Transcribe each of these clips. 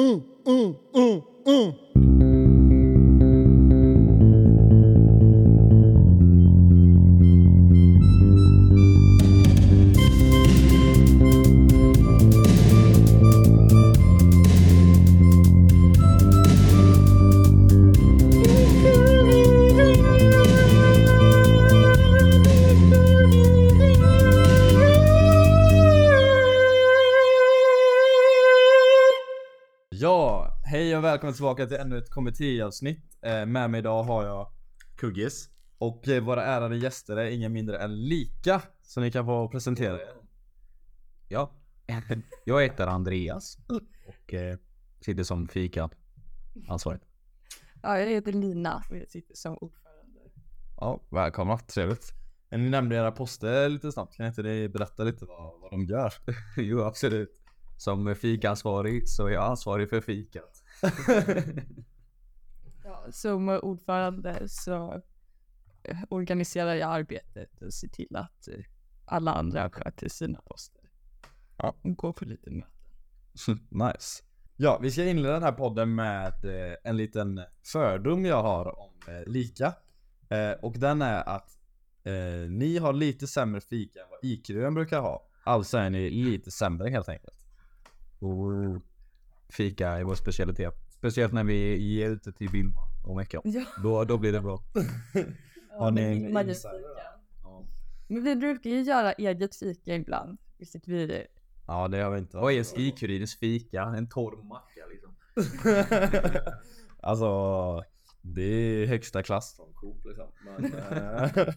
mm, mm, mm, mm. Välkommen tillbaka till ännu ett kommittéavsnitt. Eh, med mig idag har jag Kuggis. och eh, våra ärade gäster är ingen mindre än Lika. Så ni kan få presentera er. Ja, jag heter Andreas och eh, sitter som fika ansvarig. Ja, jag heter Lina och jag sitter som ordförande. Ja, välkomna, trevligt. Men Ni nämnde era poster lite snabbt, kan inte ni berätta lite vad, vad de gör? jo, absolut. Som fikaansvarig så är jag ansvarig för fikat. Ja, som ordförande så organiserar jag arbetet och ser till att alla andra sköter sina poster. Ja. Och går på lite möten. nice. Ja, vi ska inleda den här podden med eh, en liten fördom jag har om eh, Lika. Eh, och den är att eh, ni har lite sämre fika än vad IQ brukar ha. Alltså är ni lite sämre helt enkelt. Och fika är vår specialitet. Speciellt när vi ger ut det till Vilma och Mecka. Ja, Då, då blir det bra. Har ni en. Ja. Men vi brukar ju göra eget fika ibland. Vilket vi ja, det har vi inte. Vad är Skikurinens fika? En torr macka liksom. alltså, det är högsta klass från Coop liksom. Men, eh,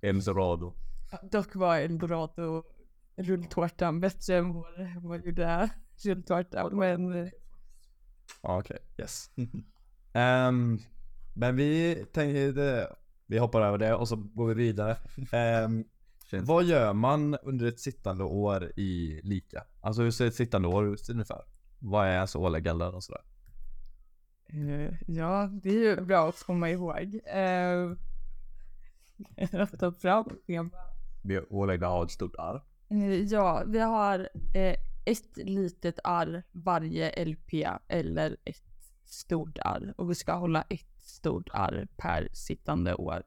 Eldorado. dock var Eldorado rulltårtan bättre än vår, vår gjorda rulltårta. Men eh, Ja, Okej, yes. Ehm, men vi tänkte, vi hoppar över det och så går vi vidare. Känns- vad gör man under ett sittande år i Lika? Alltså hur ser ett sittande år ut ungefär? Vad är ens ålägganden och sådär? Eh, ja, det är ju bra att komma ihåg. Uh, att ta fram schema. Vi är ålagda att ha ett stort arv. Eh, Ja, vi har eh, ett litet arr varje LP eller ett stort arr. Och vi ska hålla ett stort arr per sittande år.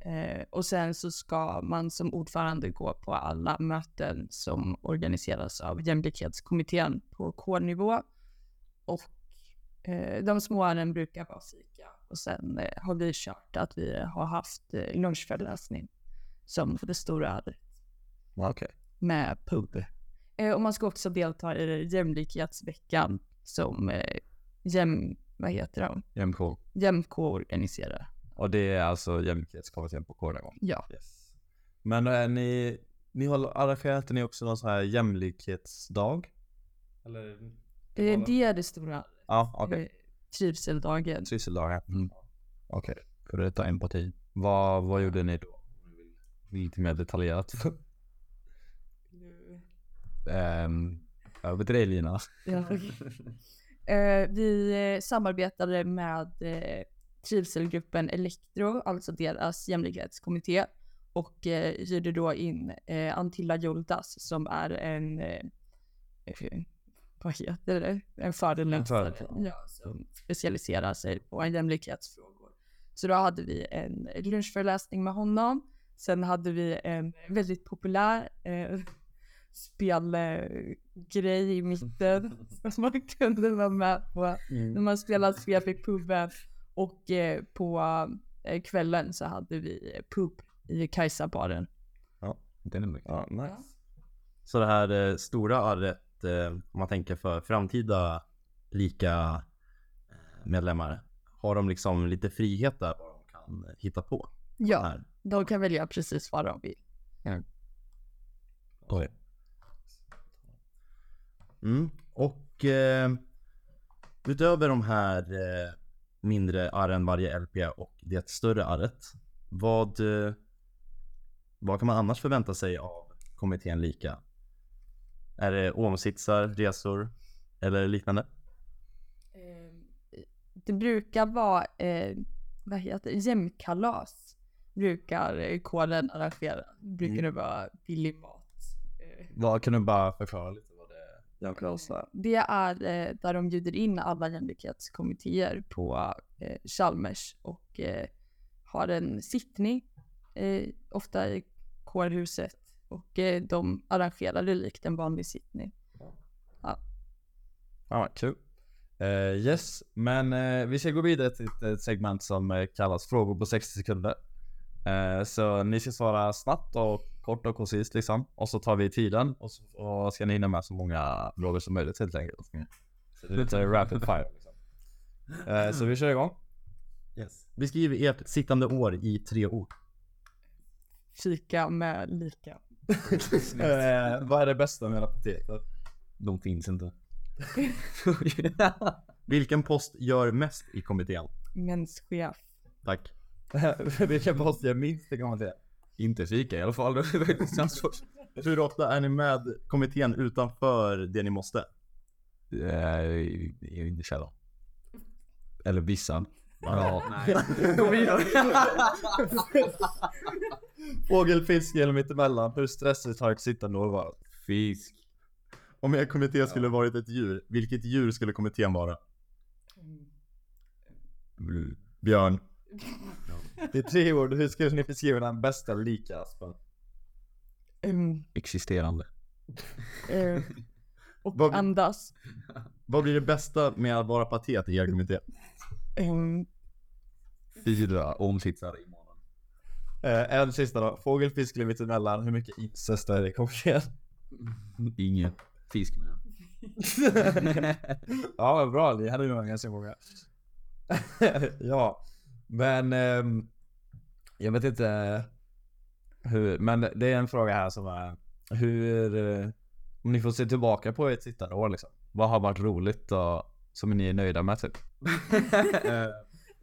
Eh, och sen så ska man som ordförande gå på alla möten som organiseras av jämlikhetskommittén på K-nivå. Och eh, de små arren brukar vara fika. Och sen eh, har vi kört att vi har haft eh, lunchföreläsning som det stora arret Okej. med pub. Eh, och man ska också delta i jämlikhetsveckan som eh, jäm, vad heter de? JMK. JämK organiserar. Och det är alltså jämlikhetskommittén på Kårnegård? Ja. Yes. Men är ni, ni har arrangerat ni också någon sån här jämlikhetsdag? Eller? Eh, det är det stora Ja, okej. eh, trivseldagen. Trivseldagar. Mm. Okej. För detta empati. Vad, vad gjorde ni då? Lite mer detaljerat. Um, över till dig Lina. Ja. Eh, vi eh, samarbetade med eh, trivselgruppen Elektro, alltså deras jämlikhetskommitté. Och eh, hyrde då in eh, Antilla Joldas som är en, eh, vad heter det, en föreläsare. ja, som specialiserar sig på jämlikhetsfrågor. Så då hade vi en lunchföreläsning med honom. Sen hade vi en väldigt populär eh, spelgrej i mitten som man kunde vara med på när man spelade spel i puben. Och eh, på eh, kvällen så hade vi pub i Kajsabaren. Den är mycket. Ja, nice. Så det här eh, stora arret, eh, om man tänker för framtida lika eh, medlemmar, har de liksom lite frihet där vad de kan hitta på? Ja, de kan välja precis vad de vill. Oj. Mm. Och eh, utöver de här eh, mindre arren varje LP och det större arret, vad, eh, vad kan man annars förvänta sig av kommittén lika? Är det omsitsar, resor eller liknande? Eh, Det brukar vara, eh, vad heter det, jämkalas. Brukar koden arrangera. Brukar Mm. det vara billig mat. Eh, Vad, kan du bara förklara lite det Jag Klausa. Det är eh, där de bjuder in alla jämlikhetskommittéer på eh, Chalmers och eh, har en sittning, eh, ofta i kårhuset. Och eh, de arrangerar det likt en vanlig sittning. Ja, kul. Eh, yes, men eh, vi ska gå vidare till ett, ett segment som eh, kallas frågor på 60 sekunder. Eh, så ni ska svara snabbt och kort och koncist liksom. Och så tar vi tiden och så och ska ni hinna med så många frågor som möjligt helt enkelt. Så det är lite rapid fire liksom. Eh, så vi kör igång. Yes. Beskriv ert sittande år i tre ord. Fika med lika. Eh, vad är det bästa med apoteket? De finns inte. Vilken post gör mest i kommittén? Menschef. Tack. Vilken post jag minst man säga. Inte fika i alla fall. Hur ofta är ni med kommittén utanför det ni måste? Inte källan. Eller vissa. Ja, Fågel, fisk eller mittemellan. Hur stressigt har sittande år varit? Fisk. Om er kommitté skulle varit ett djur, vilket djur skulle kommittén vara? Björn. I tre ord, hur skulle ni beskriva den bästa lika Aspen? Mm, Existerande. eh, och Vad- andas. Vad blir det bästa med att vara patet i kommitté? Mm, Fyra omsitsar i månaden. Eh, en sista då. Fågel, fisk eller mittemellan. Hur mycket incest är det i kommittén? Inget. Fisk med. ja, bra. Ni hade nog ganska många. ja, men ehm, jag vet inte hur, men det är en fråga här som är hur, eh, om ni får se tillbaka på ett sittande år liksom. Vad har varit roligt och som ni är nöjda med typ?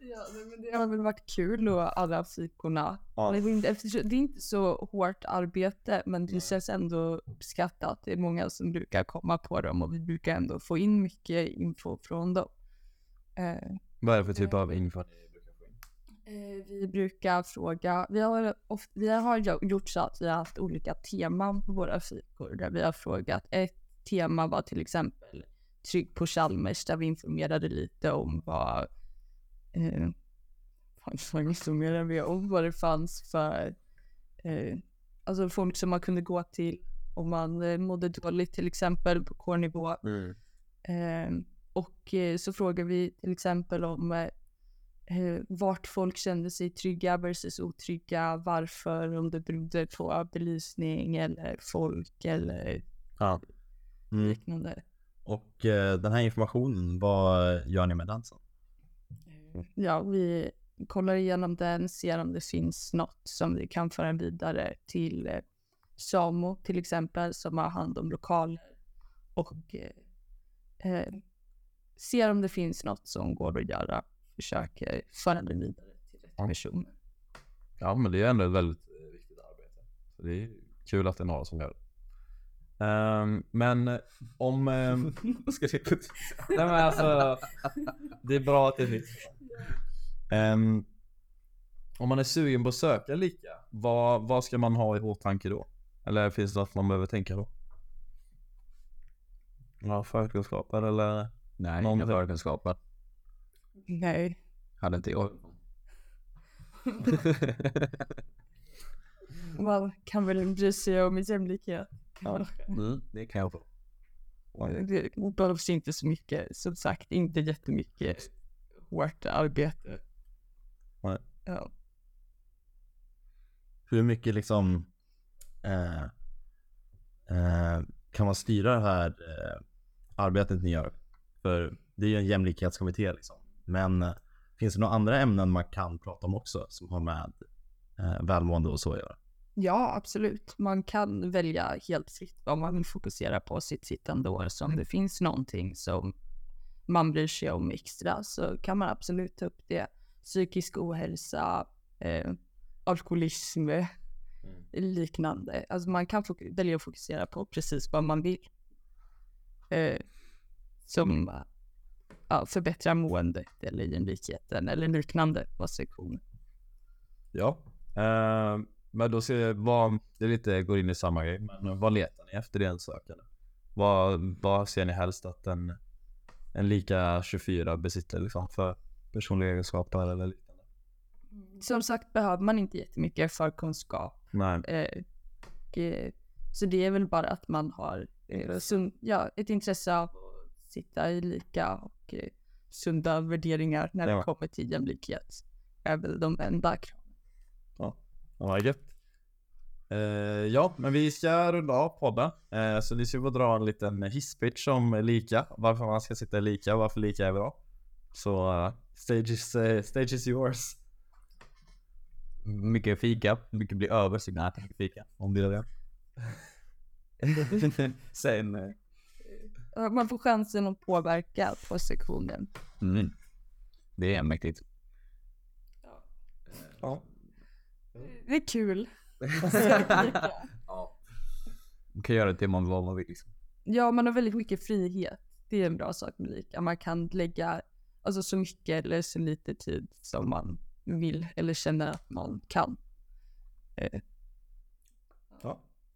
Ja, nej, men det har väl varit kul och alla fikorna. Ja. Det, är inte, eftersom, det är inte så hårt arbete men det känns ändå uppskattat. Det är många som brukar komma på dem och vi brukar ändå få in mycket info från dem. Eh, Vad är det för typ av info? Eh, vi brukar fråga, vi har, vi har gjort så att vi har haft olika teman på våra fikor där vi har frågat. Ett tema var till exempel Trygg på Chalmers där vi informerade lite om vad eh, vad informerade vi om vad det fanns för eh, alltså folk som man kunde gå till om man eh, mådde dåligt till exempel på kårnivå. Eh, och eh, så frågar vi till exempel om eh, eh, vart folk kände sig trygga versus otrygga, varför, om det berodde på belysning eller folk eller Ja. Mm. liknande. Och eh, den här informationen, vad gör ni med den sen? Ja, vi kollar igenom den, ser om det finns något som vi kan föra vidare till eh, SAMO till exempel som har hand om lokaler och eh, eh, ser om det finns något som går att göra. Försöker föra det vidare till rätt person. Ja men det är ändå ett väldigt eh, viktigt arbete. Så det är kul att det är några som gör det. Ehm, men eh, om... Um. Nej men alltså. Det är bra att det finns. Ehm, om man är sugen på att söka lika, vad, vad ska man ha i åtanke då? Eller finns det något man behöver tänka då? Ja, förkunskaper eller? Nej, Någon- inga förkunskaper. Nej. Hade inte jag. Man kan väl bry sig om jämlikhet. Ja. Mm, det kan jag få. Det behövs inte så mycket, som sagt, inte jättemycket hårt arbete. Nej. Ja. Hur mycket liksom eh, eh, kan man styra det här eh, arbetet ni gör? För det är ju en jämlikhetskommitté liksom. Men eh, finns det några andra ämnen man kan prata om också som har med eh, välmående och så att göra? ja, absolut. Man kan välja helt fritt vad man vill fokusera på sitt sittande år. Så om det finns någonting som man bryr sig om extra så kan man absolut ta upp det. Psykisk ohälsa, eh, alkoholism, liknande. Alltså man kan välja att fokusera på precis vad man vill. Eh, som ja, förbättrar måendet eller jämlikheten eller liknande på sektionen. Ja. Ehm, men då ser jag vad, det lite, går in i samma grej, men vad letar ni efter i en sökande? Vad, vad ser ni helst att en, en lika 24 besitter liksom för personliga egenskaper eller liknande? Som sagt behöver man inte jättemycket förkunskap. Nej. Eh, och, eh, så det är väl bara att man har eh, sund, ja, ett intresse av sitta i lika och eh, sunda värderingar när Ja. det kommer till jämlikhet. är väl de enda kraven. Ja, vad gött. Eh, ja, men vi ska runda av podden. Eh, så ni ska få dra en liten hisspitch om lika. Varför man ska sitta i lika och varför lika är bra. Så uh, stage, is, eh, stage is yours. Mycket fika, mycket blir över så mycket fika. Om det är det. Sen, Man får chansen att påverka på sektionen. Mm. Det är mäktigt. ja. Det är kul. Man kan göra det till man vad man vill liksom. Ja, man har väldigt mycket frihet. Det är en bra sak med lika. Man kan lägga alltså, så mycket eller så lite tid som man vill eller känner att man kan. Eh, ja.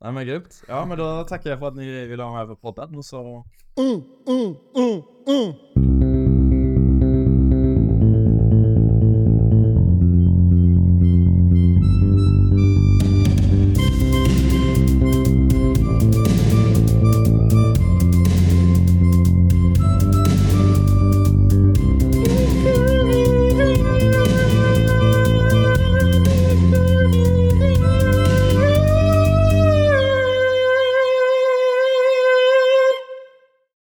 Nej men grymt. Ja men då tackar jag för att ni ville vara med på podden och så Mm, mm, mm, mm.